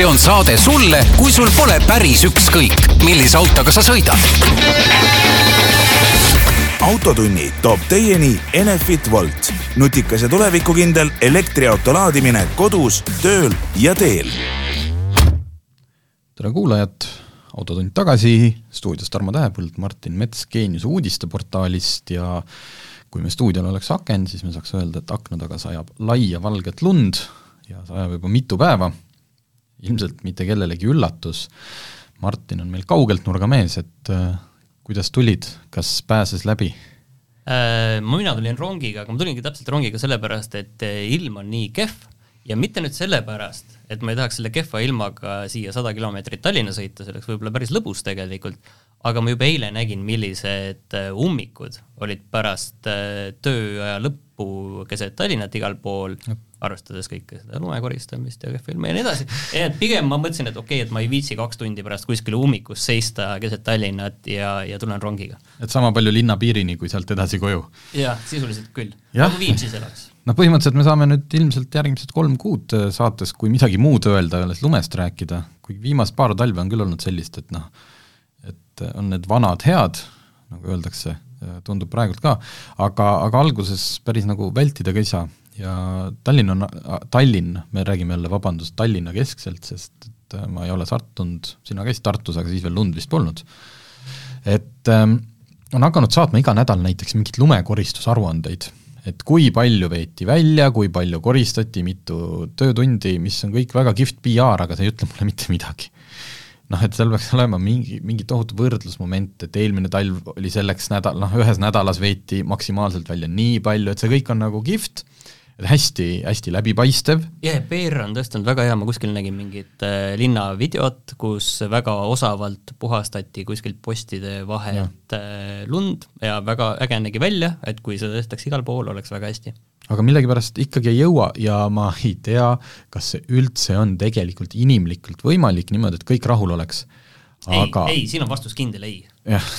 see on saade sulle, kui sul pole päris ükskõik, millise autoga sa sõidad. autotunni toob teieni Enefit Volt, nutikas ja tulevikukindel elektriauto laadimine kodus, tööl ja teel. tere kuulajad, Autotund tagasi, stuudios Tarmo Tähepõld, Martin Mets Geeniuse uudisteportaalist ja kui me stuudiol oleks aken, siis me saaks öelda, et akna taga sajab laia valget lund ja sajab juba mitu päeva, ilmselt mitte kellelegi üllatus, Martin on meil kaugelt nurgamees, et äh, kuidas tulid, kas pääses läbi? Äh, mina tulin rongiga, aga ma tulingi täpselt rongiga sellepärast, et äh, ilm on nii kehv. Ja mitte nüüd sellepärast, et ma ei tahaks selle kehva ilmaga siia sada kilomeetrit Tallinna sõita, see oleks võib-olla päris lõbus tegelikult, aga ma juba eile nägin, millised äh, ummikud olid pärast tööaja lõppu keset Tallinnat igal pool, arvestades kõike seda lume koristamist ja ilma ja nii edasi, et pigem ma mõtlesin, et okei okay,, et ma ei viitsi kaks tundi pärast kuskil ummikus seista keset Tallinnat ja, ja tulen rongiga. et sama palju linna piirini, kui sealt edasi koju? jah, sisuliselt küll, nagu Viimsis elaks. Noh, põhimõtteliselt me saame nüüd ilmselt järgmised kolm kuud äh, saates, kui midagi muud öelda, alles lumest rääkida, kuigi viimased paar talve on küll olnud sellist, et noh, et on need vanad head, nagu öeldakse, tundub praegult ka, aga, aga alguses päris nagu vältida ka ei saa ja Tallinn on, Tallinn, me räägime jälle, vabandust, Tallinna keskselt, sest et äh, ma ei ole sartunud, sina käisid Tartus, aga siis veel lund vist polnud, et ähm, on hakanud saatma iga nädal näiteks mingeid lumekoristusaruandeid. Et kui palju veeti välja, kui palju koristati, mitu töötundi, mis on kõik väga kihvt PR, aga see ei ütle mulle mitte midagi. noh, et seal peaks olema mingi, mingi tohutu võrdlusmoment, et eelmine talv oli selleks nädal, noh, ühes nädalas veeti maksimaalselt välja nii palju, et see kõik on nagu kihvt hästi, hästi läbipaistev. jah yeah,, PR on tõesti olnud väga hea, ma kuskil nägin mingit äh, linnavideot, kus väga osavalt puhastati kuskilt postide vahelt äh, lund ja väga äge nägi välja, et kui seda tehtaks igal pool, oleks väga hästi. aga millegipärast ikkagi ei jõua ja ma ei tea, kas see üldse on tegelikult inimlikult võimalik niimoodi, et kõik rahul oleks aga ei, ei, siin on vastus kindel ei. Jah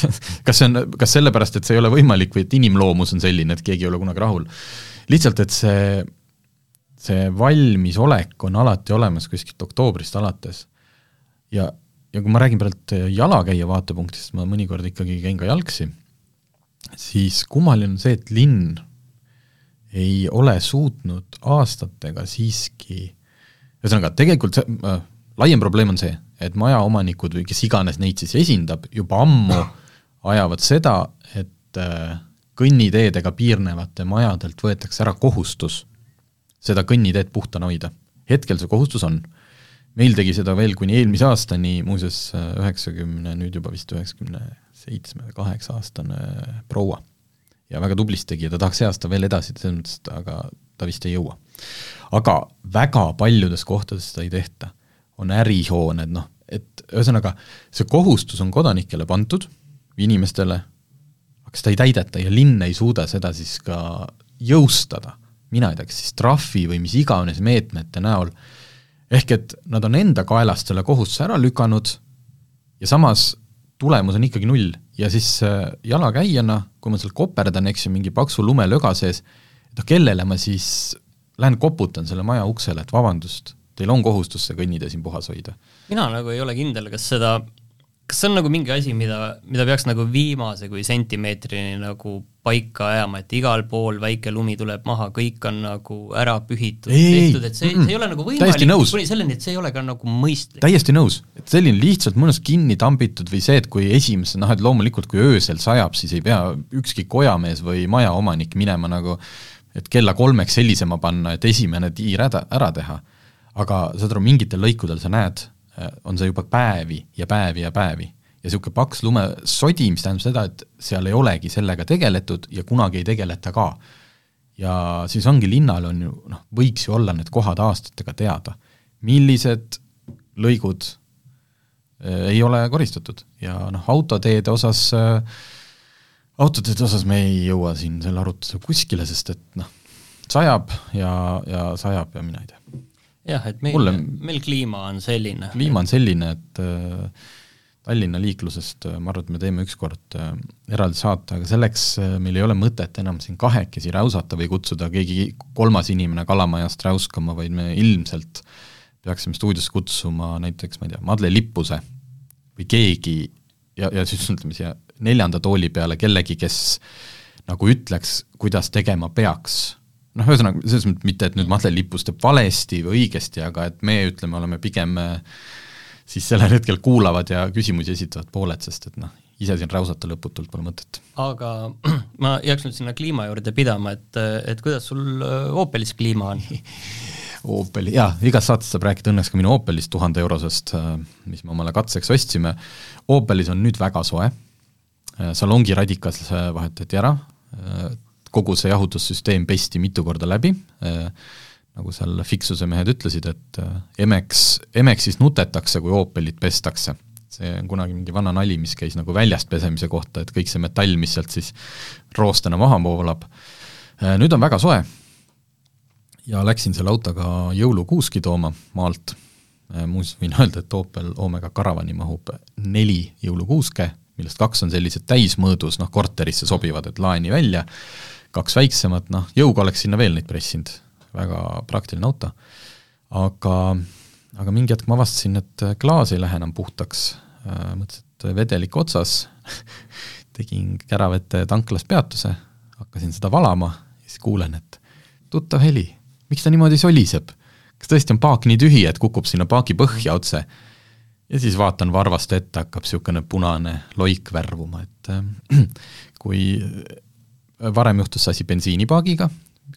kas see on, kas sellepärast, et see ei ole võimalik või et inimloomus on selline, et keegi ei ole kunagi rahul? lihtsalt, et see, see valmisolek on alati olemas kuskilt oktoobrist alates. ja, ja kui ma räägin praegu jalakäija vaatepunktist, ma mõnikord ikkagi käin ka jalgsi, siis kummaline on see, et linn ei ole suutnud aastatega siiski, ühesõnaga, tegelikult see äh,, laiem probleem on see, et majaomanikud või kes iganes neid siis esindab, juba ammu ajavad seda, et äh, kõnniteedega piirnevate majadelt võetakse ära kohustus seda kõnniteed puhtana hoida. hetkel see kohustus on. meil tegi seda veel kuni eelmise aastani, muuseas üheksakümne, nüüd juba vist üheksakümne seitsme kaheksa aastane proua. ja väga tublisti tegi ja ta tahaks see aasta veel edasi, selles mõttes, et aga ta vist ei jõua. aga väga paljudes kohtades seda ei tehta. On ärihooned, noh, et ühesõnaga, see kohustus on kodanikele pandud, inimestele, aga seda ei täideta ja linn ei suuda seda siis ka jõustada, mina ei tea, kas siis trahvi või mis iganes meetmete näol, ehk et nad on enda kaelast selle kohustuse ära lükanud ja samas tulemus on ikkagi null. Ja siis äh, jalakäijana, kui ma seal koperdan, eks ju, mingi paksu lumelöga sees, et noh, kellele ma siis lähen koputan selle maja uksele, et vabandust, teil on kohustus see kõnnitee siin puhas hoida? mina nagu ei ole kindel, kas seda kas see on nagu mingi asi, mida, mida peaks nagu viimase kui sentimeetrini nagu paika ajama, et igal pool väike lumi tuleb maha, kõik on nagu ära pühitud, tehtud, et see see ei ole nagu võimalik, kuni selleni, et see ei ole ka nagu mõistlik. täiesti nõus, et selline lihtsalt mõnus kinni tambitud või see, et kui esimese, noh et loomulikult kui öösel sajab, siis ei pea ükski kojamees või majaomanik minema nagu et kella kolmeks helisema panna, et esimene tiir ära, ära teha. Aga saad aru, mingitel lõikudel sa näed, Äh, on see juba päevi ja päevi ja päevi. ja niisugune paks lumesodi, mis tähendab seda, et seal ei olegi sellega tegeletud ja kunagi ei tegeleta ka. ja siis ongi linnal on ju noh, võiks ju olla need kohad aastatega teada, millised lõigud äh, ei ole koristatud ja noh, autoteede osas äh,, autoteede osas me ei jõua siin selle arutlusega kuskile, sest et noh, sajab ja, ja sajab ja mina ei tea jah, et meil Mulle..., meil kliima on selline. kliima on selline, et äh, Tallinna liiklusest äh, ma arvan, et me teeme ükskord äh, eraldi saate, aga selleks äh, meil ei ole mõtet enam siin kahekesi räusata või kutsuda keegi kolmas inimene Kalamajast räuskama, vaid me ilmselt peaksime stuudiosse kutsuma näiteks, ma ei tea, Madle Lippuse või keegi ja, ja siis ütleme siia neljanda tooli peale kellegi, kes nagu ütleks, kuidas tegema peaks. Noh, ühesõnaga, selles mõttes mitte, et nüüd Madle Lippus teeb valesti või õigesti, aga et me ütleme, oleme pigem siis sellel hetkel kuulavad ja küsimusi esitavad pooled, sest et noh, ise siin räusata lõputult pole mõtet. aga ma jääks nüüd sinna kliima juurde pidama, et, et kuidas sul Opelis kliima on Opeli, jaa, igas saates saab rääkida õnneks ka minu Opelist tuhande eurosest, äh, mis me omale katseks ostsime. Opelis on nüüd väga soe, äh, salongi radikas äh, vahetati ära, kogu see jahutussüsteem pesti mitu korda läbi, nagu seal Fixuse mehed ütlesid, et Emex, Emexis nutetakse, kui Opelit pestakse. see on kunagi mingi vana nali, mis käis nagu väljast pesemise kohta, et kõik see metall, mis sealt siis roostena maha voolab, nüüd on väga soe. Ja läksin selle autoga jõulukuuski tooma maalt, äh, muuseas võin öelda, et Opel Omega Caravani mahub neli jõulukuuske, millest kaks on sellised täismõõdus, noh korterisse sobivad, et laeni välja, kaks väiksemat, noh jõuga oleks sinna veel neid pressinud, väga praktiline auto. aga, aga mingi hetk ma avastasin, et klaas ei lähe enam puhtaks, äh, mõtlesin, et vedelik otsas tegin Käravete tanklas peatuse, hakkasin seda valama, siis kuulen, et tuttav heli miks ta niimoodi soliseb? kas tõesti on paak nii tühi, et kukub sinna paagi põhja otse? ja siis vaatan varvast ette, hakkab niisugune punane loik värvuma, et äh, kui varem juhtus see asi bensiinipaagiga,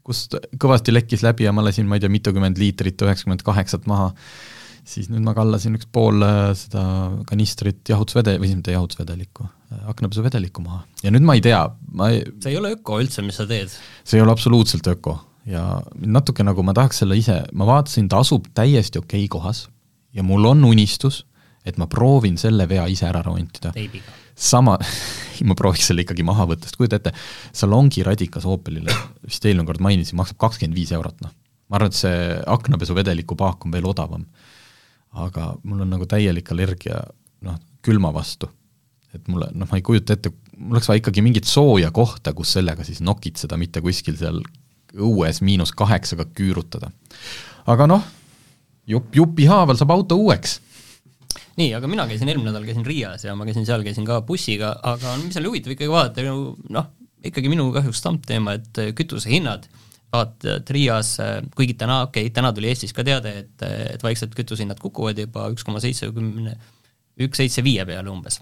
kust kõvasti lekkis läbi ja ma lasin, ma ei tea, mitukümmend liitrit üheksakümmend kaheksat maha, siis nüüd ma kallasin üks pool äh, seda kanistrit jahutusvede-, või mitte jahutusvedelikku, äh, aknapesuvedelikku maha. ja nüüd ma ei tea, ma ei see ei ole öko üldse, mis sa teed? see ei ole absoluutselt öko ja natuke nagu ma tahaks selle ise, ma vaatasin, ta asub täiesti okei kohas ja mul on unistus, et ma proovin selle vea ise ära remontida. Sama ma prooviks selle ikkagi maha võtta, sest kujuta ette, salongi radikas Opelile, vist eelmine kord mainisin, maksab kakskümmend viis eurot, noh. ma arvan, et see aknapesuvedeliku paak on veel odavam. aga mul on nagu täielik allergia noh, külma vastu. et mulle, noh, ma ei kujuta ette, mul oleks vaja ikkagi mingit sooja kohta, kus sellega siis nokitseda, mitte kuskil seal õues miinus kaheksaga küürutada. aga noh, jupp jupi haaval saab auto uueks. Nii, aga mina käisin eelmine nädal, käisin Riias ja ma käisin seal, käisin ka bussiga, aga mis oli huvitav ikkagi vaadata, noh, ikkagi minu kahjuks stampteema, et kütusehinnad, vaata, et Riias, kuigi täna, okei okay,, täna tuli Eestis ka teade, et, et vaikselt kütusehinnad kukuvad juba üks koma seitsmekümne, üks seitse viie peale umbes.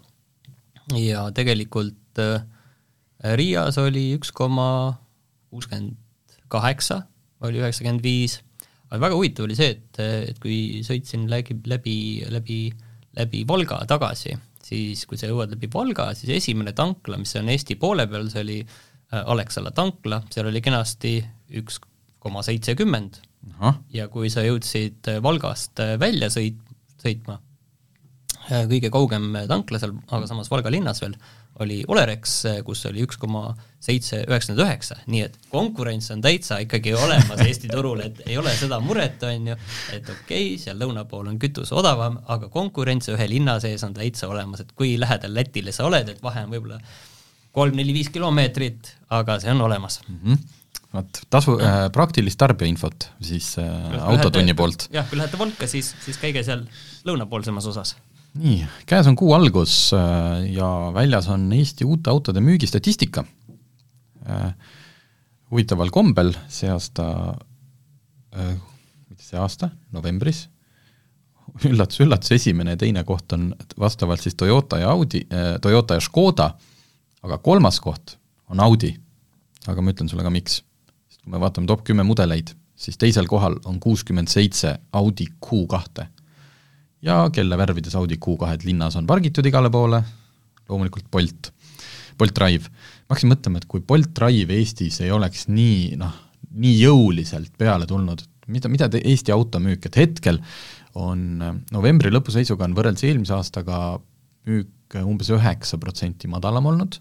ja tegelikult äh, Riias oli üks koma kuuskümmend kaheksa, oli üheksakümmend viis, aga väga huvitav oli see, et, et kui sõitsin läbi, läbi, läbi, läbi Volga tagasi, siis kui sa jõuad läbi Volga, siis esimene tankla, mis on Eesti poole peal, see oli äh, Alexela tankla, seal oli kenasti üks koma seitsekümmend. Ja kui sa jõudsid Valgast välja sõit, sõitma, äh, kõige kaugem tankla seal, aga samas Valga linnas veel, oli Olerex, kus oli üks koma seitse üheksakümmend üheksa, nii et konkurents on täitsa ikkagi olemas Eesti turul, et ei ole seda muret, on ju, et okei okay,, seal lõuna pool on kütus odavam, aga konkurents ühe linna sees on täitsa olemas, et kui lähedal Lätile sa oled, et vahe on võib-olla kolm-neli-viis kilomeetrit, aga see on olemas mm. -hmm vot, tasu äh,, praktilist tarbijainfot siis äh, autotunni poolt. jah, kui lähete Volka, siis, siis käige seal lõunapoolsemas osas nii, käes on kuu algus äh, ja väljas on Eesti uute autode müügistatistika. Äh, huvitaval kombel see aasta, äh, mitte see aasta, novembris, üllatus-üllatus, esimene ja teine koht on vastavalt siis Toyota ja Audi, Toyota ja Škoda, aga kolmas koht on Audi. aga ma ütlen sulle ka, miks. sest kui me vaatame top kümme mudeleid, siis teisel kohal on kuuskümmend seitse Audi Q2 ja kelle värvides Audi Q2-d linnas on pargitud igale poole, loomulikult Bolt, Bolt Drive. ma hakkasin mõtlema, et kui Bolt Drive Eestis ei oleks nii noh, nii jõuliselt peale tulnud, mida, mida te Eesti automüük, et hetkel on novembri lõpu seisuga on võrreldes eelmise aastaga müük umbes üheksa protsenti madalam olnud,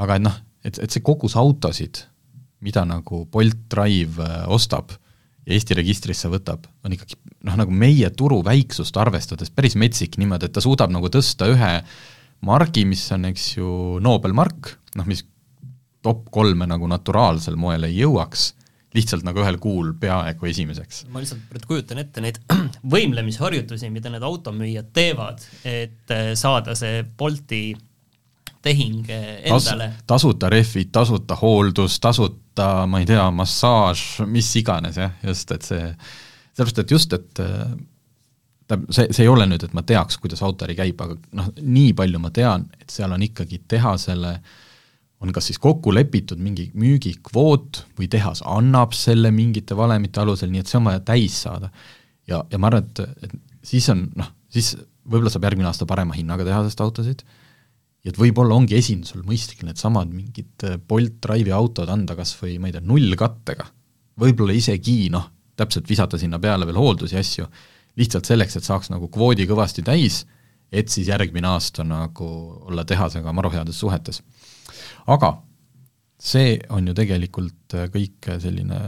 aga et noh, et, et see kogus autosid, mida nagu Bolt Drive ostab, ja Eesti registrisse võtab, on ikkagi noh, nagu meie turu väiksust arvestades päris metsik niimoodi, et ta suudab nagu tõsta ühe margi, mis on, eks ju, Nobel mark, noh mis top kolme nagu naturaalsel moel ei jõuaks, lihtsalt nagu ühel kuul peaaegu esimeseks. ma lihtsalt praegu kujutan ette neid võimlemisharjutusi, mida need automüüjad teevad, et äh, saada see Bolti tehing äh, endale Tas,. tasuta rehvid, tasuta hooldus, tasuta, ma ei tea, massaaž, mis iganes jah, just, et see, sellepärast, et just, et tähendab, see, see ei ole nüüd, et ma teaks, kuidas autoäri käib, aga noh, nii palju ma tean, et seal on ikkagi tehasele äh, on kas siis kokku lepitud mingi müügikvoot või tehas annab selle mingite valemite alusel, nii et see on vaja täis saada. ja, ja ma arvan, et, et siis on noh, siis võib-olla saab järgmine aasta parema hinnaga tehasest autosid, ja et võib-olla ongi esindusel mõistlik needsamad mingid Bolt Drive'i autod anda kas või ma ei tea, nullkattega, võib-olla isegi noh, täpselt visata sinna peale veel hooldusi ja asju, lihtsalt selleks, et saaks nagu kvoodi kõvasti täis, et siis järgmine aasta nagu olla tehasega maru heades suhetes aga see on ju tegelikult kõik selline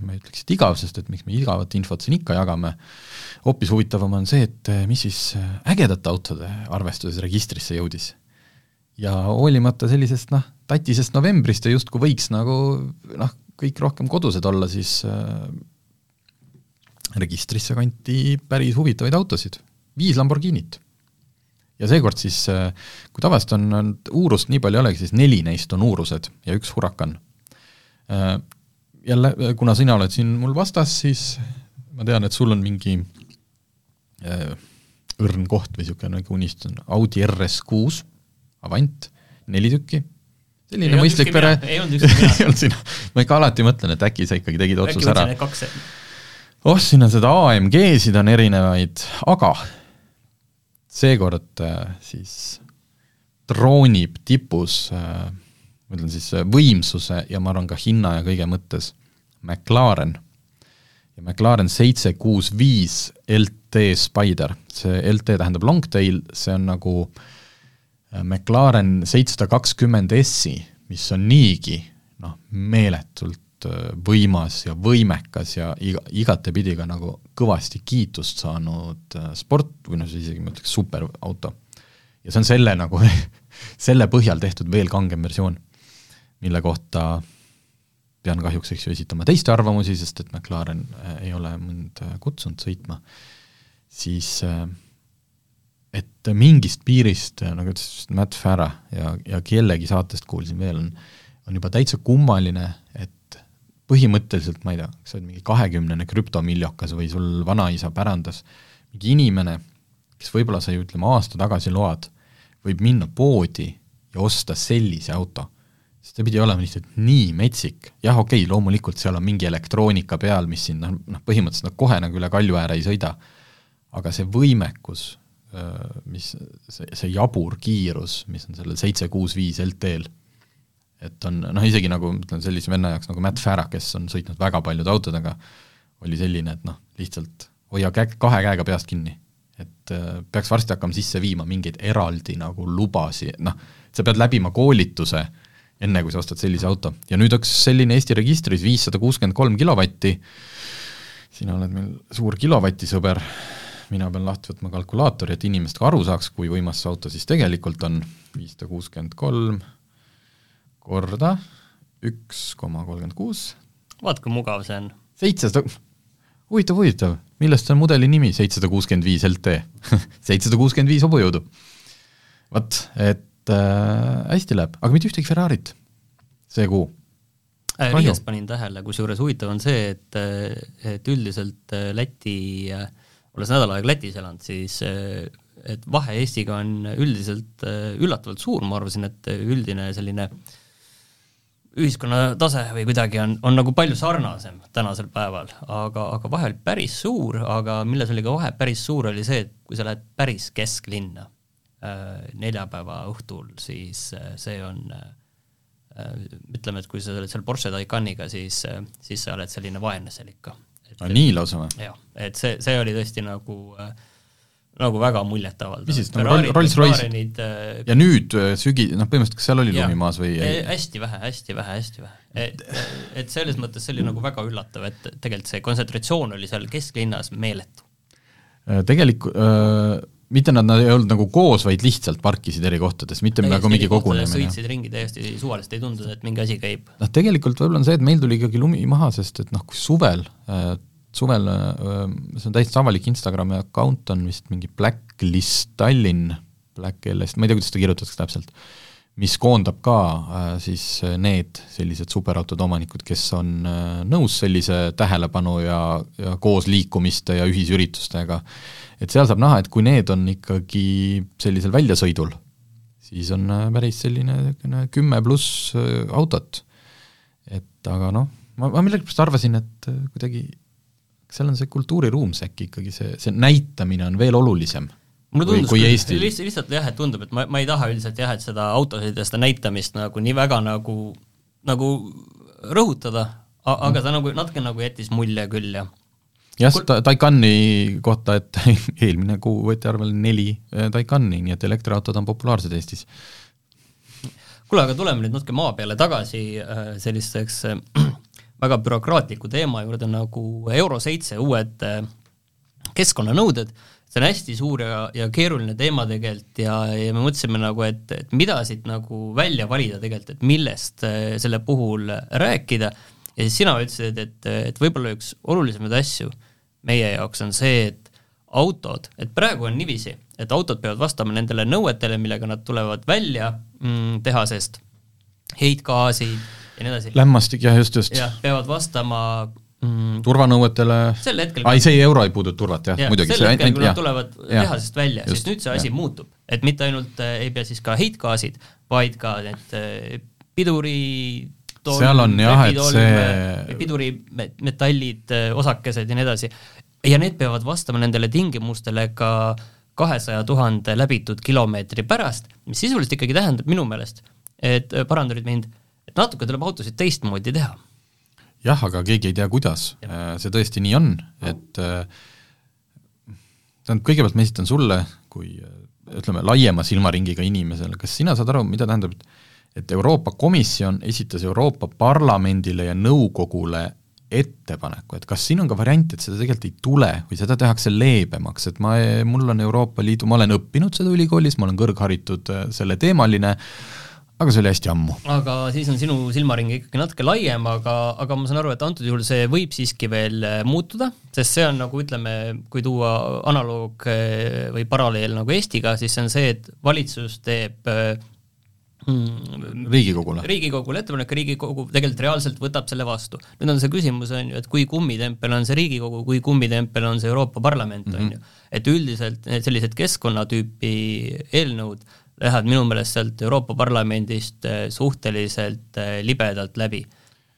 ma ei ütleks, et igav, sest et miks me igavat infot siin ikka jagame, hoopis huvitavam on see, et mis siis ägedate autode arvestuses registrisse jõudis. ja hoolimata sellisest noh, tatisest novembrist ja justkui võiks nagu noh, kõik rohkem kodused olla, siis äh, registrisse kanti päris huvitavaid autosid, viis Lamborghinit. Ja seekord siis, äh, kui tavaliselt on, on uurust nii palju ei olegi, siis neli neist on uurused ja üks Huracan. Äh, jälle, kuna sina oled siin mul vastas, siis ma tean, et sul on mingi õrn koht või niisugune nagu unistus, Audi RS6 Avant, neli tükki, selline ei mõistlik pere, ei olnud ükski ei olnud sina, ma ikka alati mõtlen, et äkki sa ikkagi tegid otsuse ära. oh, siin on seda AMG-sid on erinevaid, aga seekord äh, siis droonib tipus, äh, ma ütlen siis äh, võimsuse ja ma arvan ka hinna ja kõige mõttes McLaren. ja McLaren seitse kuus viis LT Spider, see LT tähendab longtail, see on nagu McLaren seitsesada kakskümmend S-i, mis on niigi noh, meeletult võimas ja võimekas ja iga, igatepidi ka nagu kõvasti kiitust saanud sport või noh, isegi ma ütleks superauto. ja see on selle nagu selle põhjal tehtud veel kangem versioon, mille kohta pean kahjuks, eks ju, esitama teiste arvamusi, sest et McLaren ei ole mind kutsunud sõitma, siis et mingist piirist, nagu ütles Matt Farah ja, ja kellegi saatest kuulsin veel, on on juba täitsa kummaline, et põhimõtteliselt, ma ei tea, sa oled mingi kahekümnene krüptomiljokas või sul vanaisa pärandas, mingi inimene, kes võib-olla sai, ütleme, aasta tagasi load, võib minna poodi ja osta sellise auto. sest see pidi olema lihtsalt nii metsik, jah, okei okay,, loomulikult seal on mingi elektroonika peal, mis siin noh, noh põhimõtteliselt nad kohe nagu üle kalju ääre ei sõida, aga see võimekus, mis, see, see jabur kiirus, mis on sellel seitse kuus viis LT-l et on noh, isegi nagu ütlen sellise venna jaoks nagu Matt Farah, kes on sõitnud väga paljude autodega, oli selline, et noh, lihtsalt hoia käe, kahe käega peast kinni. et äh, peaks varsti hakkama sisse viima mingeid eraldi nagu lubasi, noh, sa pead läbima koolituse, enne kui sa ostad sellise auto. ja nüüd üks selline Eesti registris viissada kuuskümmend kolm kilovatti, sina oled meil suur kilovatisõber, mina pean lahti võtma kalkulaatori, et inimesed ka aru saaks, kui võimas see auto siis tegelikult on, viissada kuuskümmend kolm korda üks koma kolmkümmend kuus. vaat kui mugav see on. seitsesada, huvitav, huvitav, millest see on mudeli nimi, seitsesada kuuskümmend viis LT seitsesada kuuskümmend viis hobujõudu. vot, et äh, hästi läheb, aga mitte ühtegi Ferrarit see kuu äh,. Riias panin tähele, kusjuures huvitav on see, et, et üldiselt äh, Läti, äh, olles nädal aega Lätis elanud, siis äh, et vahe Eestiga on üldiselt üllatavalt suur, ma arvasin, et üldine selline ühiskonna tase või kuidagi on, on nagu palju sarnasem tänasel päeval, aga, aga vahe oli päris suur, aga milles oli ka vahe päris suur, oli see, et kui sa lähed päris kesklinna äh, neljapäeva õhtul, siis see on ütleme, et kui sa oled seal Porsche Taycaniga, siis, siis sa oled selline vaene seal ikka. No nii lausa või? jah, et see, see oli tõesti nagu äh, nagu väga muljetavaldav. mis siis, nagu Rolls-Royce äh, ja nüüd äh, sügi-, noh põhimõtteliselt kas seal oli lumi maas või ei? hästi vähe, hästi vähe, hästi vähe. et, et selles mõttes see oli nagu väga üllatav, et tegelikult see kontsentratsioon oli seal kesklinnas meeletu. Äh, tegelikult mitte nad, nad ei olnud nagu koos, vaid lihtsalt parkisid eri kohtades, mitte nagu mingi kogunemine. sõitsid ringi täiesti suvaliselt, ei tundunud, et mingi asi käib. noh, tegelikult võib-olla on see, et meil tuli ikkagi lumi maha, sest et noh, kui suvel äh, suvel, äh, see on täiesti avalik Instagrami account on vist mingi Blacklist Tallinn, Black LS, ma ei tea, kuidas seda kirjutatakse täpselt, mis koondab ka äh, siis need sellised superautode omanikud, kes on äh, nõus sellise tähelepanu ja, ja koos liikumiste ja ühisüritustega. Et seal saab näha, et kui need on ikkagi sellisel väljasõidul, siis on päris selline niisugune kümme pluss autot. et aga noh, ma, ma millegipärast arvasin, et kuidagi seal on see kultuuriruum see äkki ikkagi, see, see näitamine on veel olulisem mulle tundus kui, kui Eestil. lihtsalt, lihtsalt jah, et tundub, et ma, ma ei taha üldiselt jah, et seda autosid ja seda näitamist nagu nii väga nagu, nagu rõhutada, aga mm. ta nagu natuke nagu jättis mulje küll, jah. Jah Taikani kohta, et eelmine kuu võeti arvele neli eh, Taikani, nii et elektriautod on populaarsed Eestis. kuule, aga tuleme nüüd natuke maa peale tagasi eh, sellisteks äh, väga bürokraatliku teema juurde nagu Euro seitse uued äh, keskkonnanõuded, see on hästi suur ja, ja keeruline teema tegelikult ja, ja me mõtlesime nagu, et, et mida siit nagu välja valida tegelikult, et millest äh, selle puhul rääkida, ja siis sina ütlesid, et, et võib-olla üks olulisemaid asju meie jaoks on see, et autod, et praegu on niiviisi, et autod peavad vastama nendele nõuetele, millega nad tulevad välja mm, tehasest, heitgaasid, ja nii edasi. lämmastik, jah, just, just. jah, peavad vastama mm, turvanõuetele, hetkel ai, see euro ei puuduta turvat, jah ja,, muidugi. sel hetkel, kui nad tulevad tehasest välja, siis nüüd see asi ja. muutub. et mitte ainult äh, ei pea siis ka heitgaasid, vaid ka need äh, piduri tolm, seal on jah, et see pidurimetallid, äh, osakesed ja nii edasi, ja need peavad vastama nendele tingimustele ka kahesaja tuhande läbitud kilomeetri pärast, mis sisuliselt ikkagi tähendab minu meelest, et äh, paranda nüüd mind, et natuke tuleb autosid teistmoodi teha. jah, aga keegi ei tea, kuidas. Äh, see tõesti nii on, et äh, tähendab, kõigepealt ma esitan sulle kui ütleme, laiema silmaringiga inimesele, kas sina saad aru, mida tähendab, et Euroopa Komisjon esitas Euroopa Parlamendile ja nõukogule ettepaneku, et kas siin on ka variant, et seda tegelikult ei tule või seda tehakse leebemaks, et ma, mul on Euroopa Liidu, ma olen õppinud seda ülikoolis, ma olen kõrgharitud selleteemaline, aga see oli hästi ammu. aga siis on sinu silmaring ikkagi natuke laiem, aga, aga ma saan aru, et antud juhul see võib siiski veel äh, muutuda, sest see on nagu ütleme, kui tuua analoog äh, või paralleel nagu Eestiga, siis see on see, et valitsus teeb äh, riigikogule. riigikogule ettepanek, Riigikogu tegelikult reaalselt võtab selle vastu. nüüd on see küsimus, on ju, et kui kummitempel on see Riigikogu, kui kummitempel on see Euroopa Parlament, on mhm. ju. et üldiselt need sellised keskkonnatüüpi eelnõud lähevad minu meelest sealt Euroopa Parlamendist äh, suhteliselt äh, libedalt läbi.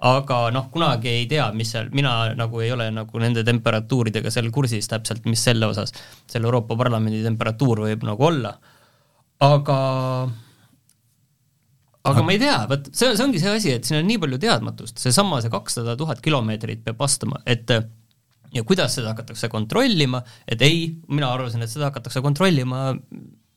aga noh, kunagi ei tea, mis seal, mina nagu ei ole nagu nende temperatuuridega seal kursis täpselt, mis selle osas seal Euroopa Parlamendi temperatuur võib nagu olla, aga aga ma ei tea, vot see, see ongi see asi, et siin on nii palju teadmatust, seesama, see kakssada tuhat kilomeetrit peab vastama, et ja kuidas seda hakatakse kontrollima, et ei, mina arvasin, et seda hakatakse kontrollima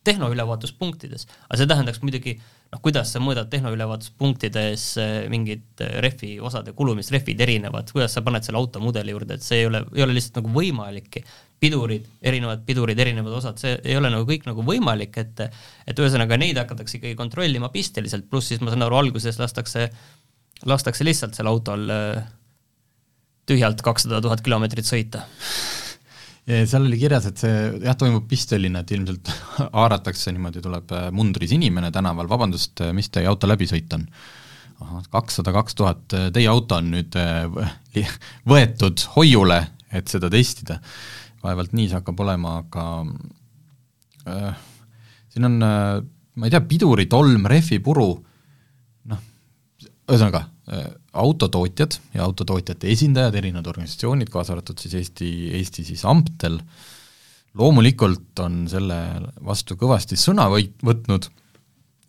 tehnoülevaatuspunktides, aga see tähendaks muidugi noh, kuidas sa mõõdad tehnoülevaatuspunktides eh, mingit eh, rehvi osade kulumist, rehvid erinevad, kuidas sa paned selle auto mudeli juurde, et see ei ole, ei ole lihtsalt nagu võimalikki. Pidurid, erinevad pidurid, erinevad osad, see ei ole nagu kõik nagu võimalik, et et ühesõnaga neid hakatakse ikkagi kontrollima pisteliselt, pluss siis ma saan aru, alguses lastakse, lastakse lihtsalt seal autol eh, tühjalt kakssada tuhat kilomeetrit sõita seal oli kirjas, et see jah, toimub pistolina, et ilmselt haaratakse niimoodi, tuleb äh, mundris inimene tänaval, vabandust, äh, mis teie auto läbi sõit on? ahah, kakssada kaks tuhat, äh, teie auto on nüüd võetud hoiule, et seda testida. Vaevalt nii see hakkab olema, aga äh, siin on äh, ma ei tea, pidurid, olm, rehvipuru, noh, ühesõnaga äh,, autotootjad ja autotootjate esindajad, erinevad organisatsioonid, kaasa arvatud siis Eesti, Eesti siis Amptel, loomulikult on selle vastu kõvasti sõna võit-, võtnud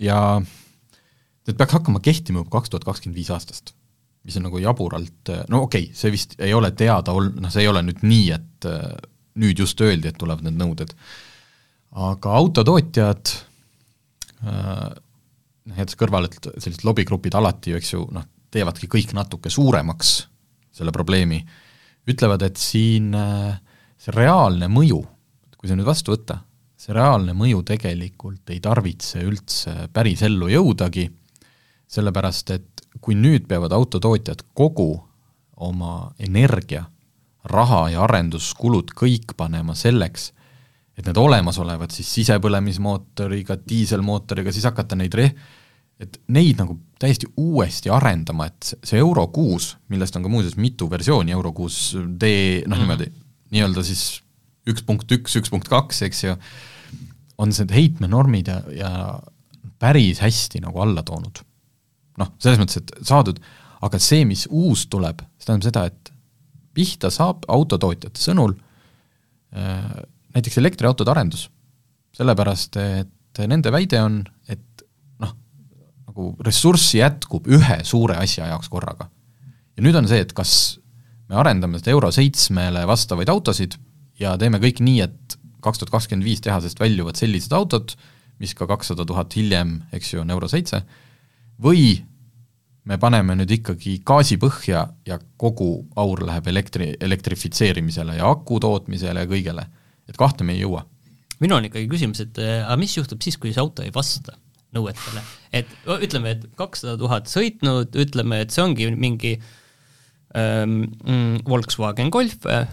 ja need peaks hakkama kehtima juba kaks tuhat kakskümmend viis aastast. mis on nagu jaburalt, no okei okay,, see vist ei ole teada ol-, noh, see ei ole nüüd nii, et nüüd just öeldi, et tulevad need nõuded. aga autotootjad äh,, noh, jättes kõrvale, et sellised lobigrupid alati ju, eks ju, noh, teevadki kõik natuke suuremaks, selle probleemi, ütlevad, et siin äh, see reaalne mõju, kui see nüüd vastu võtta, see reaalne mõju tegelikult ei tarvitse üldse päris ellu jõudagi, sellepärast et kui nüüd peavad autotootjad kogu oma energia, raha ja arenduskulud kõik panema selleks, et need olemasolevad siis sisepõlemismootoriga, diiselmootoriga, siis hakata neid re-, et neid nagu täiesti uuesti arendama, et see Euro kuus, millest on ka muuseas mitu versiooni, Euro kuus D, noh mm. niimoodi, nii-öelda siis üks punkt üks, üks punkt kaks, eks ju, on need heitmenormid ja, ja päris hästi nagu alla toonud. noh, selles mõttes, et saadud, aga see, mis uus tuleb, see tähendab seda, et pihta saab autotootjate sõnul äh, näiteks elektriautode arendus. sellepärast, et nende väide on, et noh, nagu ressurssi jätkub ühe suure asja jaoks korraga. ja nüüd on see, et kas me arendame seda Euro seitsmele vastavaid autosid ja teeme kõik nii, et kaks tuhat kakskümmend viis tehasest väljuvad sellised autod, mis ka kakssada tuhat hiljem, eks ju, on Euro seitse, või me paneme nüüd ikkagi gaasi põhja ja kogu aur läheb elektri, elektrifitseerimisele ja aku tootmisele ja kõigele. et kahte me ei jõua. minul on ikkagi küsimus, et aga mis juhtub siis, kui see auto ei vasta nõuetele, et ütleme, et kakssada tuhat sõitnud, ütleme, et see ongi mingi ähm, mm, Volkswagen Golf äh,,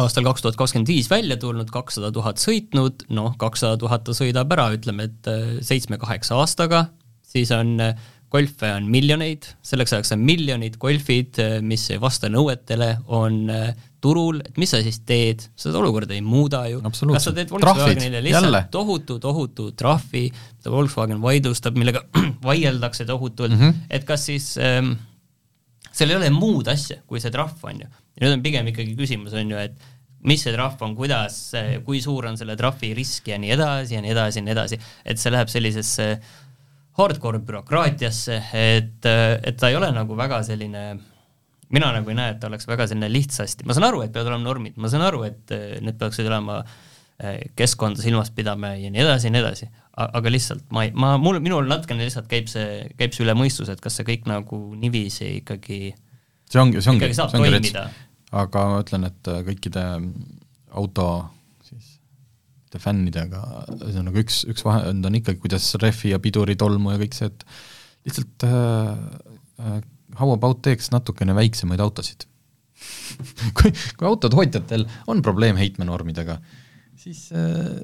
aastal kaks tuhat kakskümmend viis välja tulnud, kakssada tuhat sõitnud, noh, kakssada tuhat ta sõidab ära, ütleme, et äh, seitsme-kaheksa aastaga, siis on äh, golfe on miljoneid, selleks ajaks on miljonid golfid, äh, mis ei vasta nõuetele, on äh, turul, et mis sa siis teed, seda olukorda ei muuda ju. kas sa teed Volkswagenile lihtsalt tohutu, tohutu trahvi, mida Volkswagen vaidlustab, millega vaieldakse tohutult mm, -hmm. et kas siis ähm, seal ei ole muud asja, kui see trahv, on ju. ja nüüd on pigem ikkagi küsimus, on ju, et mis see trahv on, kuidas, kui suur on selle trahvi risk ja nii edasi ja nii edasi ja nii edasi, et see läheb sellisesse äh, hardcore bürokraatiasse, et, et ta ei ole nagu väga selline mina nagu ei näe, et ta oleks väga selline lihtsasti, ma saan aru, et peavad olema normid, ma saan aru, et need peaksid olema eh, keskkonda silmas pidama ja nii edasi ja nii edasi, aga lihtsalt ma ei, ma, mul, minul natukene lihtsalt käib see, käib see üle mõistuse, et kas see kõik nagu niiviisi ikkagi see ongi, see ongi, see ongi rets, aga ma ütlen, et kõikide auto suurte fännidega, ühesõnaga üks, üks vahend on ikkagi, kuidas rehvi ja piduri tolmu ja kõik see, et lihtsalt äh, äh, how about teeks natukene väiksemaid autosid? Kui, kui autotootjatel on probleem heitmenormidega, siis äh,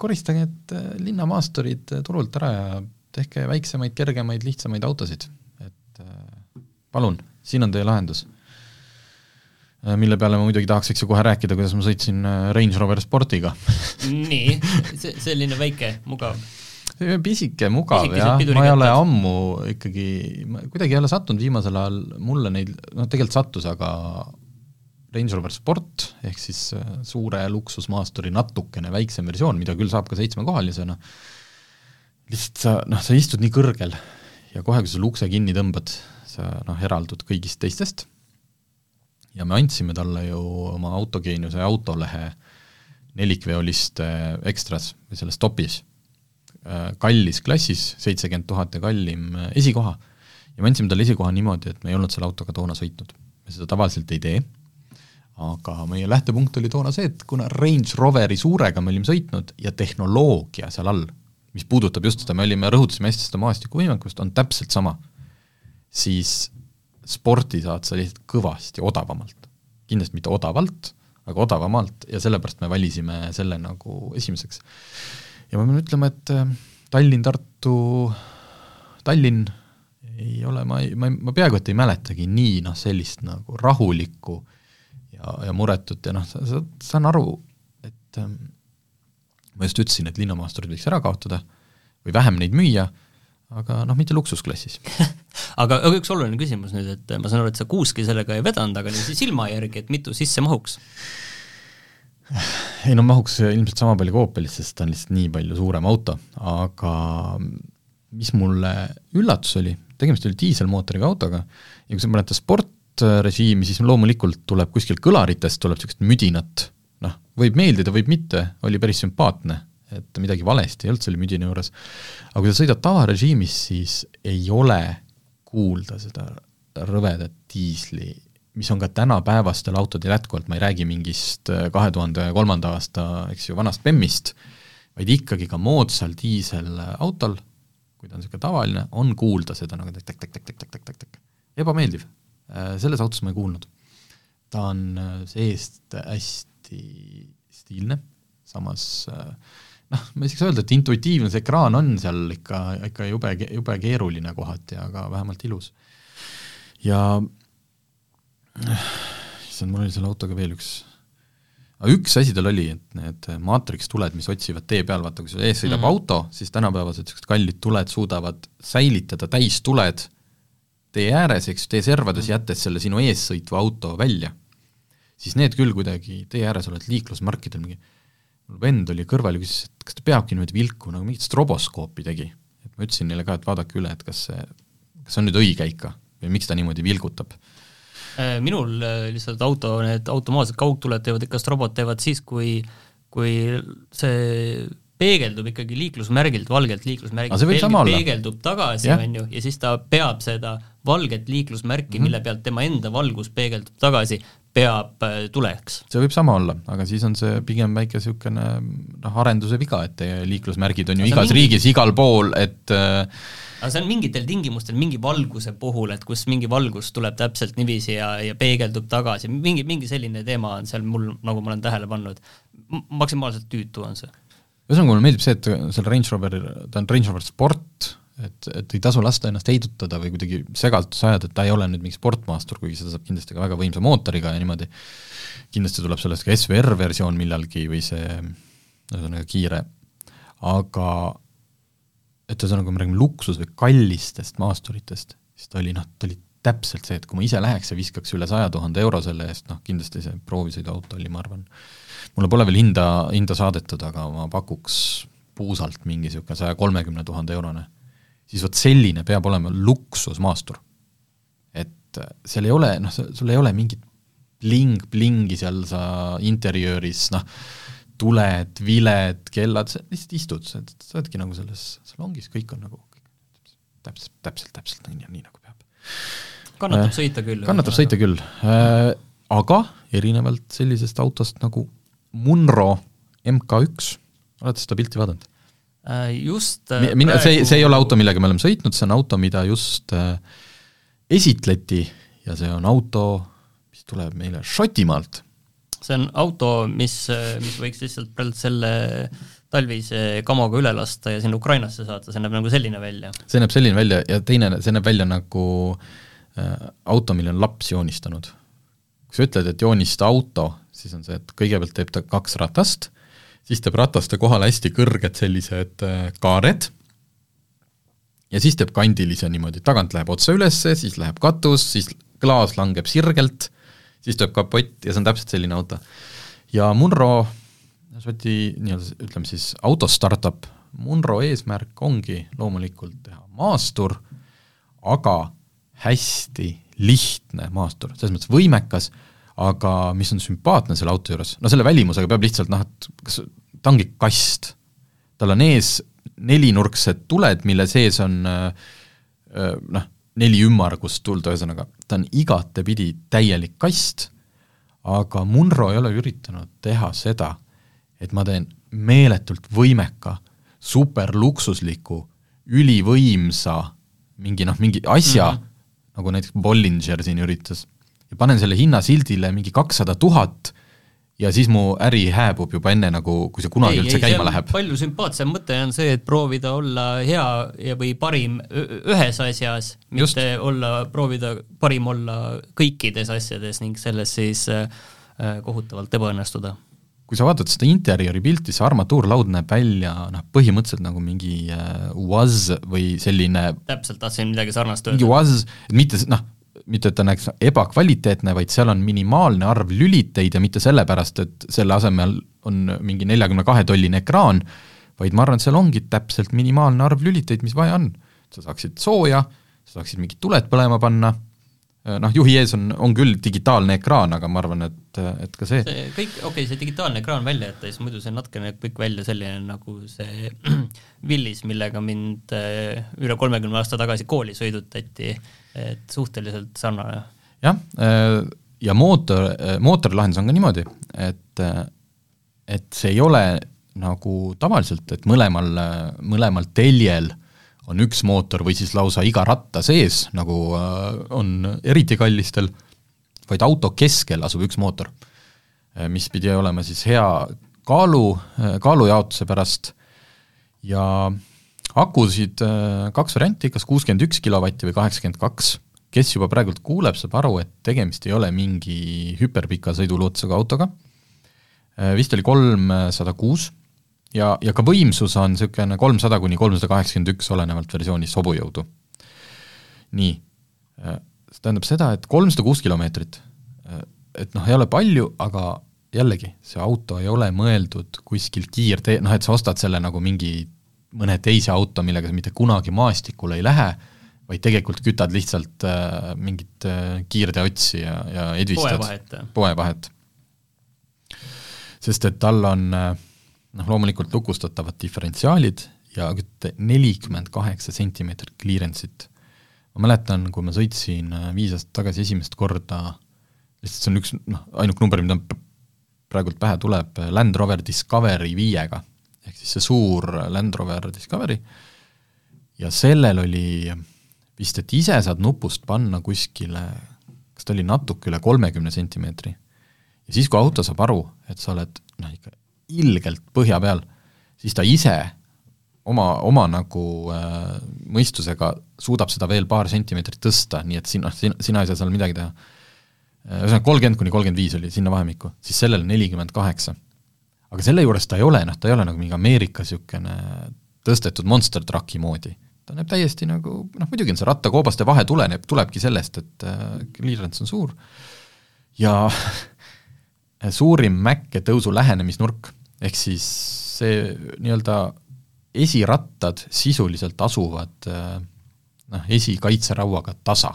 koristage need äh, linnamaasturid turult ära ja tehke väiksemaid, kergemaid, lihtsamaid autosid, et äh, palun, siin on teie lahendus. Äh, mille peale ma muidugi tahaks, eks ju, kohe rääkida, kuidas ma sõitsin äh, Range Rover Sportiga. Nii, see, selline väike, mugav? pisike, mugav jah, ma ei ole ammu ikkagi, ma kuidagi ei ole sattunud viimasel ajal mulle neid, noh tegelikult sattus, aga Range Rover Sport ehk siis äh, suure luksusmaasturi natukene väiksem versioon, mida küll saab ka seitsmekohalisena, lihtsalt sa, noh, sa istud nii kõrgel ja kohe, kui sa ukse kinni tõmbad, sa noh, eraldud kõigist teistest ja me andsime talle ju oma autogeeniuse autolehe nelikveolist ekstras või selles topis, äh, kallis klassis, seitsekümmend tuhat ja kallim äh, esikoha, ja me andsime talle esikoha niimoodi, et me ei olnud selle autoga toona sõitnud. me seda tavaliselt ei tee, aga meie lähtepunkt oli toona see, et kuna Range Roveri suurega me olime sõitnud ja tehnoloogia seal all, mis puudutab just seda, me olime, rõhutasime hästi seda maastikuvõimekust, on täpselt sama, siis sporti saad sa lihtsalt kõvasti odavamalt. kindlasti mitte odavalt, aga odavamalt ja sellepärast me valisime selle nagu esimeseks. ja ma pean ütlema, et äh, Tallinn, Tartu, Tallinn ei ole, ma ei, ma ei, ma peaaegu et ei mäletagi nii noh, sellist nagu rahulikku ja, ja muretut ja noh, sa, sa, saan aru, et ähm, ma just ütlesin, et linnamaasturid võiks ära kaotada või vähem neid müüa, aga noh, mitte luksusklassis. Aga, aga üks oluline küsimus nüüd, et ma saan aru, et sa kuuski sellega ei vedanud, aga niiviisi silma järgi, et mitu sisse mahuks? ei no mahuks ilmselt sama palju kui Opelist, sest ta on lihtsalt nii palju suurem auto, aga mis mulle üllatus oli, tegemist oli diiselmootoriga autoga ja kui sa paned ta sportrežiimi, siis loomulikult tuleb kuskilt kõlaritest, tuleb niisugust müdinat, noh, võib meeldida, võib mitte, oli päris sümpaatne et midagi valesti ei olnud selle müdina juures. aga kui sa sõidad tavarežiimis, siis ei ole kuulda seda rõvedat diisli, mis on ka tänapäevastel autodel jätkuvalt, ma ei räägi mingist äh, kahe tuhande kolmanda aasta, eks ju, vanast BEM-ist, vaid ikkagi ka moodsal diiselautol, kui ta on niisugune tavaline, on kuulda seda nagu täk-täk-täk-täk-täk-täk-täk, ebameeldiv. Selles autos ma ei kuulnud. ta on seest hästi stiilne, samas noh, ma ei saaks öelda, et intuitiivne, see ekraan on seal ikka, ikka jube, jube keeruline kohati, aga vähemalt ilus. ja issand, mul oli selle autoga veel üks aga üks asi tal oli, et need maatriks tuled, mis otsivad tee peal, vaata kui sul ees sõidab mm -hmm. auto, siis tänapäevased niisugused kallid tuled suudavad säilitada täistuled tee ääres, eks ju, tee servades, jättes selle sinu ees sõitva auto välja. siis need küll kuidagi, tee ääres oled liiklusmarkidel mingi, mul vend oli kõrval ja küsis, et kas ta peabki niimoodi vilku, nagu mingit stroboskoopi tegi. et ma ütlesin neile ka, et vaadake üle, et kas see, kas see on nüüd õige ikka või miks ta niimoodi vilgutab Äh, minul äh, lihtsalt auto, need automaatsed kaugtuled teevad ikka, strobot teevad siis, kui, kui see peegeldub ikkagi liiklusmärgilt, valgelt liiklusmärgilt, peegeldub tagasi, on ju, ja siis ta peab seda valget liiklusmärki mm, -hmm. mille pealt tema enda valgus peegeldub tagasi, peab äh, tuleks. see võib sama olla, aga siis on see pigem väike niisugune noh, arenduse viga, et teie liiklusmärgid on ju igas mingi... riigis igal pool, et äh, aga see on mingitel tingimustel mingi valguse puhul, et kus mingi valgus tuleb täpselt niiviisi ja, ja peegeldub tagasi, mingi, mingi selline teema on seal mul, nagu ma olen tähele pannud, maksimaalselt tüütu on see. ühesõnaga, mulle meeldib see, et seal Range Rover, ta on Range Rover Sport, et, et ei tasu lasta ennast heidutada või kuidagi segadusse ajada, et ta ei ole nüüd mingi sportmaastur, kuigi seda saab kindlasti ka väga võimsa mootoriga ja niimoodi, kindlasti tuleb sellest ka SVR versioon millalgi või see ühesõnaga kiire, aga et ühesõnaga, kui me räägime luksus- või kallistest maasturitest, siis ta oli noh, ta oli täpselt see, et kui ma ise läheks ja viskaks üle saja tuhande euro selle eest, noh kindlasti see proovisõiduauto oli, ma arvan, mulle pole veel hinda, hinda saadetud, aga ma pakuks puusalt mingi niisugune saja kolmekümne tuhande eurone, siis vot selline peab olema luksusmaastur. et seal ei ole, noh, sul ei ole mingit bling-blingi seal sa interjööris, noh, tuled, viled, kellad, sa lihtsalt istud, sa, oledki nagu selles salongis, kõik on nagu täpselt, täpselt, täpselt nii, nii nagu peab. kannatab äh, sõita küll. kannatab sõita küll äh,, aga erinevalt sellisest autost nagu Munro MK1, oled seda pilti vaadanud äh,? Just äh, mina see, see ei ole auto, millega me oleme sõitnud, see on auto, mida just äh, esitleti ja see on auto, mis tuleb meile Šotimaalt see on auto, mis, mis võiks lihtsalt praegu selle talvise kamoga üle lasta ja sinna Ukrainasse saata, see näeb nagu selline välja. see näeb selline välja ja teine, see näeb välja nagu äh, auto, mille on laps joonistanud. kui sa ütled, et joonista auto, siis on see, et kõigepealt teeb ta kaks ratast, siis teeb rataste kohale hästi kõrged sellised äh, kaared, ja siis teeb kandilise niimoodi, tagant läheb otse üles, siis läheb katus, siis klaas langeb sirgelt siis tuleb kapott ja see on täpselt selline auto. ja Munro, Šoti nii-öelda ütleme siis auto startup, Munro eesmärk ongi loomulikult teha maastur, aga hästi lihtne maastur, selles mõttes võimekas, aga mis on sümpaatne selle auto juures, no selle välimusega peab lihtsalt noh, et kas ta ongi kast, tal on ees nelinurksed tuled, mille sees on noh, neli ümmargust tuld, ühesõnaga ta on igatepidi täielik kast, aga Munro ei ole üritanud teha seda, et ma teen meeletult võimeka, superluksusliku, ülivõimsa mingi noh, mingi asja mm, -hmm. nagu näiteks Bollinger siin üritas, ja panen selle hinnasildile mingi kakssada tuhat ja siis mu äri hääbub juba enne nagu, kui see kunagi ei, üldse ei, käima läheb. palju sümpaatsem mõte on see, et proovida olla hea ja, või parim ühes asjas, mitte Just. olla, proovida parim olla kõikides asjades ning selles siis äh, äh, kohutavalt ebaõnnestuda. kui sa vaatad seda interjööri pilti, see armatuurlaud näeb välja noh, põhimõtteliselt nagu mingi äh, UAZ või selline täpselt, tahtsin midagi sarnast öelda. mingi UAZ, mitte noh, mitte et ta näeks ebakvaliteetne, vaid seal on minimaalne arv lüliteid ja mitte sellepärast, et selle asemel on mingi neljakümne kahe tolline ekraan, vaid ma arvan, et seal ongi täpselt minimaalne arv lüliteid, mis vaja on. sa saaksid sooja, sa saaksid mingid tuled põlema panna, noh, juhi ees on, on küll digitaalne ekraan, aga ma arvan, et, et ka see see kõik, okei okay,, see digitaalne ekraan välja jätta, siis muidu see natukene kõik välja selline nagu see Willis, millega mind äh, üle kolmekümne aasta tagasi kooli sõidutati et suhteliselt sarnane. jah, äh, ja mootor, äh, mootorilahendus on ka niimoodi, et, äh, et see ei ole nagu tavaliselt, et mõlemal, mõlemal teljel on üks mootor või siis lausa iga ratta sees, nagu äh, on eriti kallistel, vaid auto keskel asub üks mootor, äh, mis pidi olema siis hea kaalu, äh, kaalujaotuse pärast. Ja akusid kaks varianti, kas kuuskümmend üks kilovatti või kaheksakümmend kaks, kes juba praegult kuuleb, saab aru, et tegemist ei ole mingi hüperpika sõiduluutusega autoga, vist oli kolmsada kuus ja, ja ka võimsus on niisugune kolmsada kuni kolmsada kaheksakümmend üks, olenevalt versioonist, hobujõudu. nii, äh, see tähendab seda, et kolmsada kuus kilomeetrit, äh, et noh, ei ole palju, aga jällegi, see auto ei ole mõeldud kuskil kiirtee, noh et sa ostad selle nagu mingi mõne teise auto, millega sa mitte kunagi maastikule ei lähe, vaid tegelikult kütad lihtsalt äh, mingit äh, kiirteotsi ja, ja edvistad. poevahet. poevahet. sest et tal on äh, noh, loomulikult lukustatavad diferentsiaalid ja nelikümmend kaheksa sentimeetrit clearance'it. ma mäletan, kui ma sõitsin äh, viis aastat tagasi esimest korda, lihtsalt see on üks noh, ainuke number, mida praegult pähe tuleb, äh, Land Rover Discovery viiega, ehk siis see suur Land Rover Discovery, ja sellel oli vist, et ise saad nupust panna kuskile, kas ta oli natuke üle kolmekümne sentimeetri. ja siis, kui auto saab aru, et sa oled noh, ikka ilgelt põhja peal, siis ta ise oma, oma nagu äh, mõistusega suudab seda veel paar sentimeetrit tõsta, nii et sina, sina, sina ei saa seal midagi teha. Äh, ühesõnaga kolmkümmend kuni kolmkümmend viis oli sinna vahemikku, siis sellel nelikümmend kaheksa. aga selle juures ta ei ole, noh, ta ei ole nagu mingi Ameerika niisugune tõstetud monster truck'i moodi. ta näeb täiesti nagu, noh muidugi on see rattakoobaste vahe tuleneb, tulebki sellest, et äh, clearance on suur ja suurim mäkke tõusu lähenemisnurk ehk siis see nii-öelda esirattad sisuliselt asuvad noh, esikaitserauaga tasa.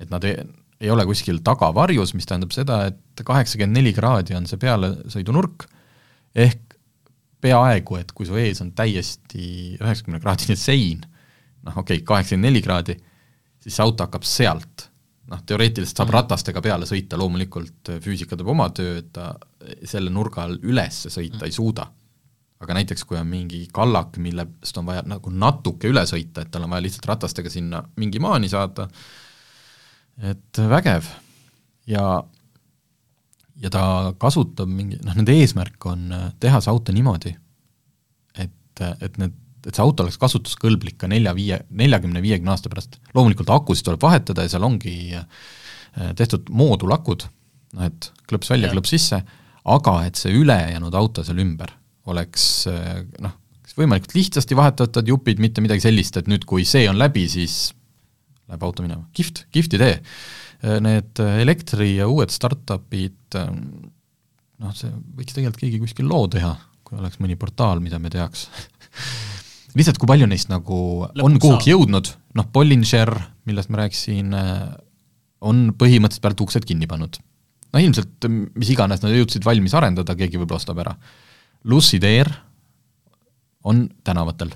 et nad ei, ei ole kuskil tagavarjus, mis tähendab seda, et kaheksakümmend neli kraadi on see pealesõidunurk, ehk peaaegu, et kui su ees on täiesti üheksakümne kraadine sein, noh okei okay,, kaheksakümmend neli kraadi, siis see auto hakkab sealt noh, teoreetiliselt saab mhm. ratastega peale sõita, loomulikult äh, füüsika teeb oma töö, et ta selle nurga all üles sõita mm. ei suuda. aga näiteks, kui on mingi kallak, millest on vaja nagu natuke üle sõita, et tal on vaja lihtsalt ratastega sinna mingi maani saada, et vägev. ja, ja ta kasutab mingi, noh, nende eesmärk on äh, teha see auto niimoodi, et, et need et see auto oleks kasutuskõlblik ka nelja-viie, neljakümne, viiekümne aasta pärast. loomulikult akusid tuleb vahetada ja seal ongi äh, tehtud moodulakud, noh et klõps välja, klõps sisse, aga et see ülejäänud auto seal ümber oleks äh, noh, võimalikult lihtsasti vahetatavad jupid, mitte midagi sellist, et nüüd, kui see on läbi, siis läheb auto minema. kihvt, kihvt idee. Äh, need elektri ja uued startup'id, noh, see võiks tegelikult keegi kuskil loo teha, kui oleks mõni portaal, mida me teaks lihtsalt, kui palju neist nagu Lõpuks on kuhugi jõudnud, noh, Bollinger, millest ma rääkisin, äh, on põhimõtteliselt pealt uksed kinni pannud. no ilmselt mis iganes nad jõudsid valmis arendada, keegi võib-olla ostab ära. Lucid Air on tänavatel.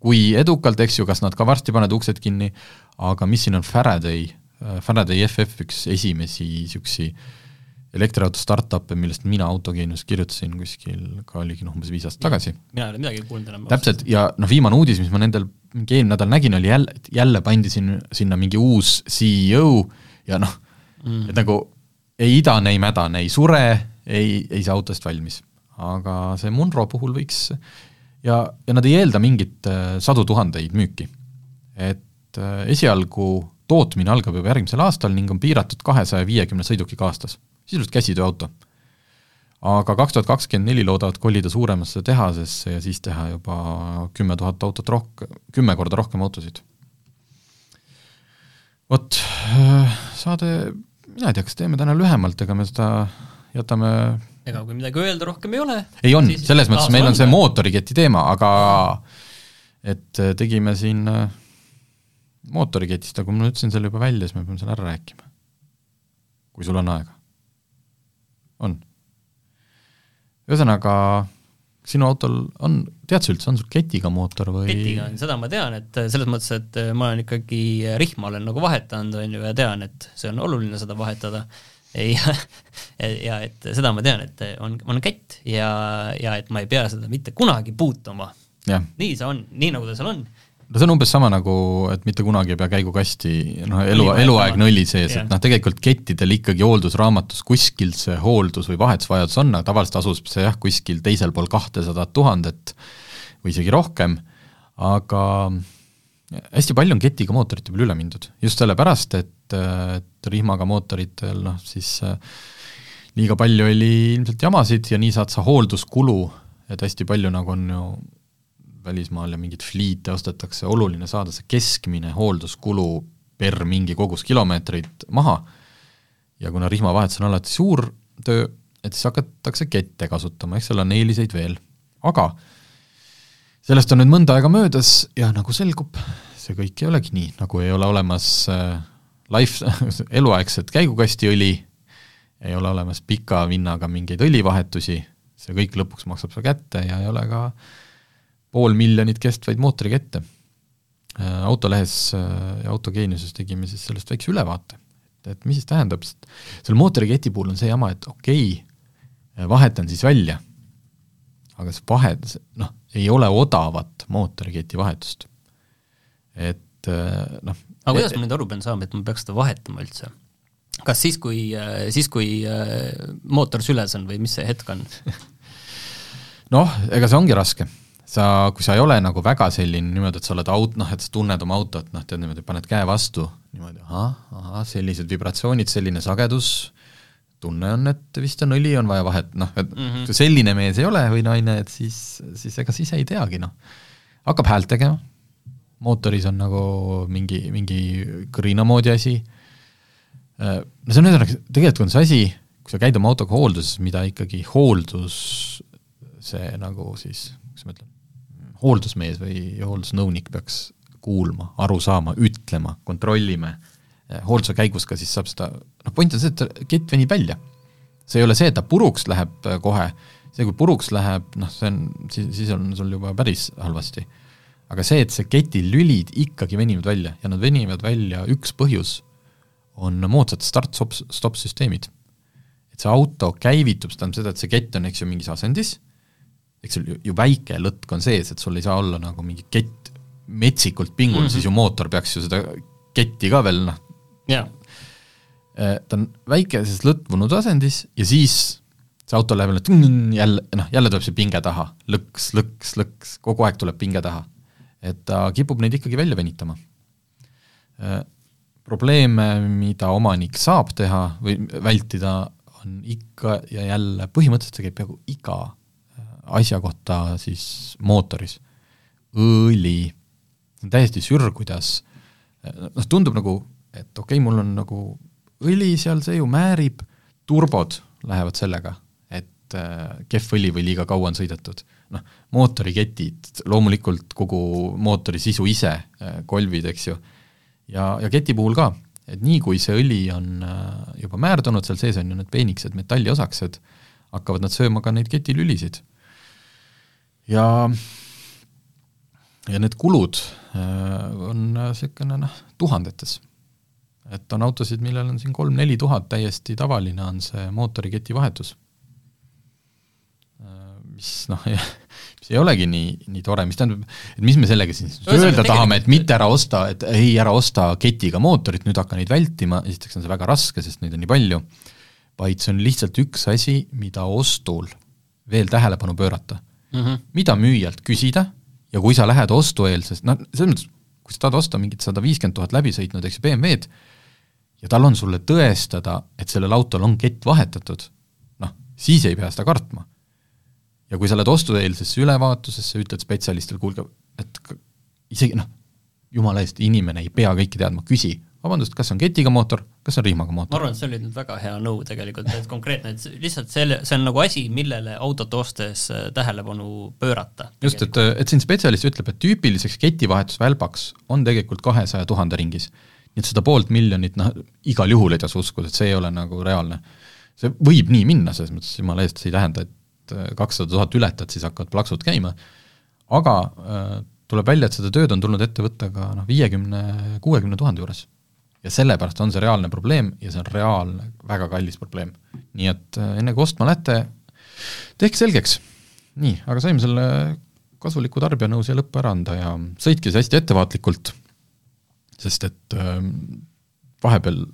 kui edukalt, eks ju, kas nad ka varsti panevad uksed kinni, aga mis siin on Faraday, äh, Faraday FF, üks esimesi niisugusi äh, elektriauto startup'e, millest mina Autogeenius kirjutasin kuskil ka oligi noh, umbes viis aastat tagasi. mina ei ole midagi kuulnud enam. täpselt, ja noh, viimane uudis, mis ma nendel mingi eelmine nädal nägin, oli jälle, jälle pandi siin, sinna mingi uus CEO ja noh mm., et nagu ei idane, ei mädane, ei sure, ei, ei saa autost valmis. aga see Munro puhul võiks ja, ja nad ei eelda mingit äh, sadu tuhandeid müüki. et äh, esialgu tootmine algab juba järgmisel aastal ning on piiratud kahesaja viiekümne sõidukiga aastas sisuliselt käsitööauto. aga kaks tuhat kakskümmend neli loodavad kolida suuremasse tehasesse ja siis teha juba kümme tuhat autot rohkem, kümme korda rohkem autosid. vot, saade, mina ei tea, kas teeme täna lühemalt, ega me seda jätame ega kui midagi öelda rohkem ei ole. ei on, selles mõttes meil on see mootoriketi teema, aga et tegime siin mootoriketist, aga ma ütlesin selle juba välja, siis me peame selle ära rääkima. kui sul on aega on. ühesõnaga, sinu autol on, tead sa üldse, on sul ketiga mootor või? ketiga on, seda ma tean, et selles mõttes, et ma olen ikkagi rihma olen nagu vahetanud, on ju, ja tean, et see on oluline seda vahetada, ja, ja et seda ma tean, et on, on kett ja, ja et ma ei pea seda mitte kunagi puutuma. nii see on, nii nagu ta seal on no see on umbes sama nagu, et mitte kunagi ei pea käigukasti noh, elu, eluaegne õli sees, et noh, tegelikult kettidel ikkagi hooldusraamatus kuskil see hooldus või vahetusvajadus on, aga tavaliselt asub see jah, kuskil teisel pool kahtesadat tuhandet või isegi rohkem, aga hästi palju on ketiga mootorite peale üle mindud, just sellepärast, et, et rihmaga mootoritel noh, siis äh, liiga palju oli ilmselt jamasid ja nii saad sa hoolduskulu, et hästi palju nagu on ju välismaal ja mingeid fliite ostetakse, oluline saada see keskmine hoolduskulu per mingi kogus kilomeetreid maha ja kuna rihmavahetus on alati suur töö, et siis hakatakse kette kasutama, eks seal on eeliseid veel. aga sellest on nüüd mõnda aega möödas ja nagu selgub, see kõik ei olegi nii, nagu ei ole olemas äh, life, eluaegset käigukastiõli, ei ole olemas pika vinnaga mingeid õlivahetusi, see kõik lõpuks maksab sulle kätte ja ei ole ka äh, pool miljonit kestvaid mootorikette. Äh, autolehes äh, ja Autogeeniuses tegime siis sellest väikse ülevaate, et mis siis tähendab, sest selle mootoriketi puhul on see jama, et okei okay,, vahetan siis välja, aga see vahe, noh, ei ole odavat mootoriketi vahetust. et äh, noh aga kuidas ma nüüd aru pean saama, et ma peaks seda vahetama üldse? kas siis, kui, siis kui mootor süles on või mis see hetk on noh, ega see ongi raske sa, kui sa ei ole nagu väga selline niimoodi, et sa oled aut-, noh, et sa tunned oma autot, noh, tead niimoodi, paned käe vastu, niimoodi ahah, ahah, sellised vibratsioonid, selline sagedus, tunne on, et vist on õli, on vaja vahet, noh, et mm -hmm. kui selline mees ei ole või naine, et siis, siis ega siis ei teagi, noh. hakkab häält tegema, mootoris on nagu mingi, mingi kõrina moodi asi, äh, no see on ühesõnaga, tegelikult on see asi, kui sa käid oma autoga hoolduses, mida ikkagi hooldus, see nagu siis, kuidas ma ütlen, hooldusmees või hooldusnõunik peaks kuulma, aru saama, ütlema, kontrollime, eh, hoolduse käigus ka siis saab seda, noh point on see, et kett venib välja. see ei ole see, et ta puruks läheb eh, kohe, see, kui puruks läheb, noh, see on, siis, siis on sul juba päris halvasti. aga see, et see ketilülid ikkagi venivad välja ja nad venivad välja, üks põhjus on moodsad start-stop süsteemid. et see auto käivitub, see tähendab seda, et see kett on, eks ju, mingis asendis eks sul ju, ju väike lõtk on sees, et sul ei saa olla nagu mingi kett metsikult pingul mm, -hmm. siis ju mootor peaks ju seda ketti ka veel noh yeah., ta on väikeses lõtvunud asendis ja siis see auto läheb jälle, jälle, noh, jälle tuleb see pinge taha, lõks, lõks, lõks, kogu aeg tuleb pinge taha. et ta kipub neid ikkagi välja venitama. probleeme, mida omanik saab teha või vältida, on ikka ja jälle, põhimõtteliselt see käib peaaegu iga asja kohta siis mootoris. õli, täiesti sürr, kuidas noh, tundub nagu, et okei okay,, mul on nagu õli seal, see ju määrib, turbod lähevad sellega, et äh, kehv õli või liiga kaua on sõidetud. noh, mootoriketid, loomulikult kogu mootori sisu ise äh,, kolvid, eks ju, ja, ja keti puhul ka, et nii, kui see õli on äh, juba määrdunud, seal sees on ju need peenikesed metalliosakesed, hakkavad nad sööma ka neid ketilülisid ja, ja need kulud äh, on niisugune noh, tuhandetes. et on autosid, millel on siin kolm-neli tuhat, täiesti tavaline on see mootoriketi vahetus. Äh, mis noh, mis ei olegi nii, nii tore, mis tähendab, et mis me sellega siis öelda tahame, et mitte ära osta, et ei, ära osta ketiga mootorit, nüüd hakka neid vältima, esiteks on see väga raske, sest neid on nii palju, vaid see on lihtsalt üks asi, mida ostul veel tähelepanu pöörata mm, -hmm. mida müüjalt küsida ja kui sa lähed ostueelses, noh, selles mõttes, kui sa tahad osta mingit sada viiskümmend tuhat läbi sõitnud, eks ju, BMW-d, ja tal on sulle tõestada, et sellel autol on kett vahetatud, noh, siis ei pea seda kartma. ja kui sa lähed ostueelsesse ülevaatusesse, ütled spetsialistile, kuulge, et isegi noh, jumala eest, inimene ei pea kõike teadma, küsi vabandust, kas on ketiga mootor, kas on rihmaga mootor? ma arvan, et see oli nüüd väga hea nõu tegelikult, et konkreetne, et lihtsalt selle, see on nagu asi, millele autot ostes äh, tähelepanu pöörata. just, et, et siin spetsialist ütleb, et tüüpiliseks ketivahetusvälbaks on tegelikult kahesaja tuhande ringis. nii et seda poolt miljonit, noh, igal juhul ei tasu uskuda, et see ei ole nagu reaalne. see võib nii minna, selles mõttes jumala eest, see ei tähenda, et äh, kakssada tuhat ületad, siis hakkavad plaksud käima, aga äh, tuleb välja, et seda tööd on tulnud ette võtta ka noh, viiekümne, kuuekümne tuhande juures ja sellepärast on see reaalne probleem ja see on reaalne, väga kallis probleem. nii et äh, enne kui ostma lähete, tehke selgeks. nii, aga saime selle kasuliku tarbijanõuse lõppu ära anda ja sõitke siis hästi ettevaatlikult, sest et äh, vahepeal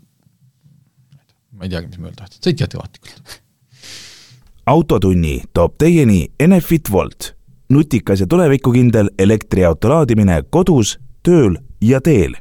ma ei teagi, mis ma öelda tahtsin, sõitke ettevaatlikult autotunni toob teieni Enefit Volt, nutikas ja tulevikukindel elektriauto laadimine kodus, tööl ja teel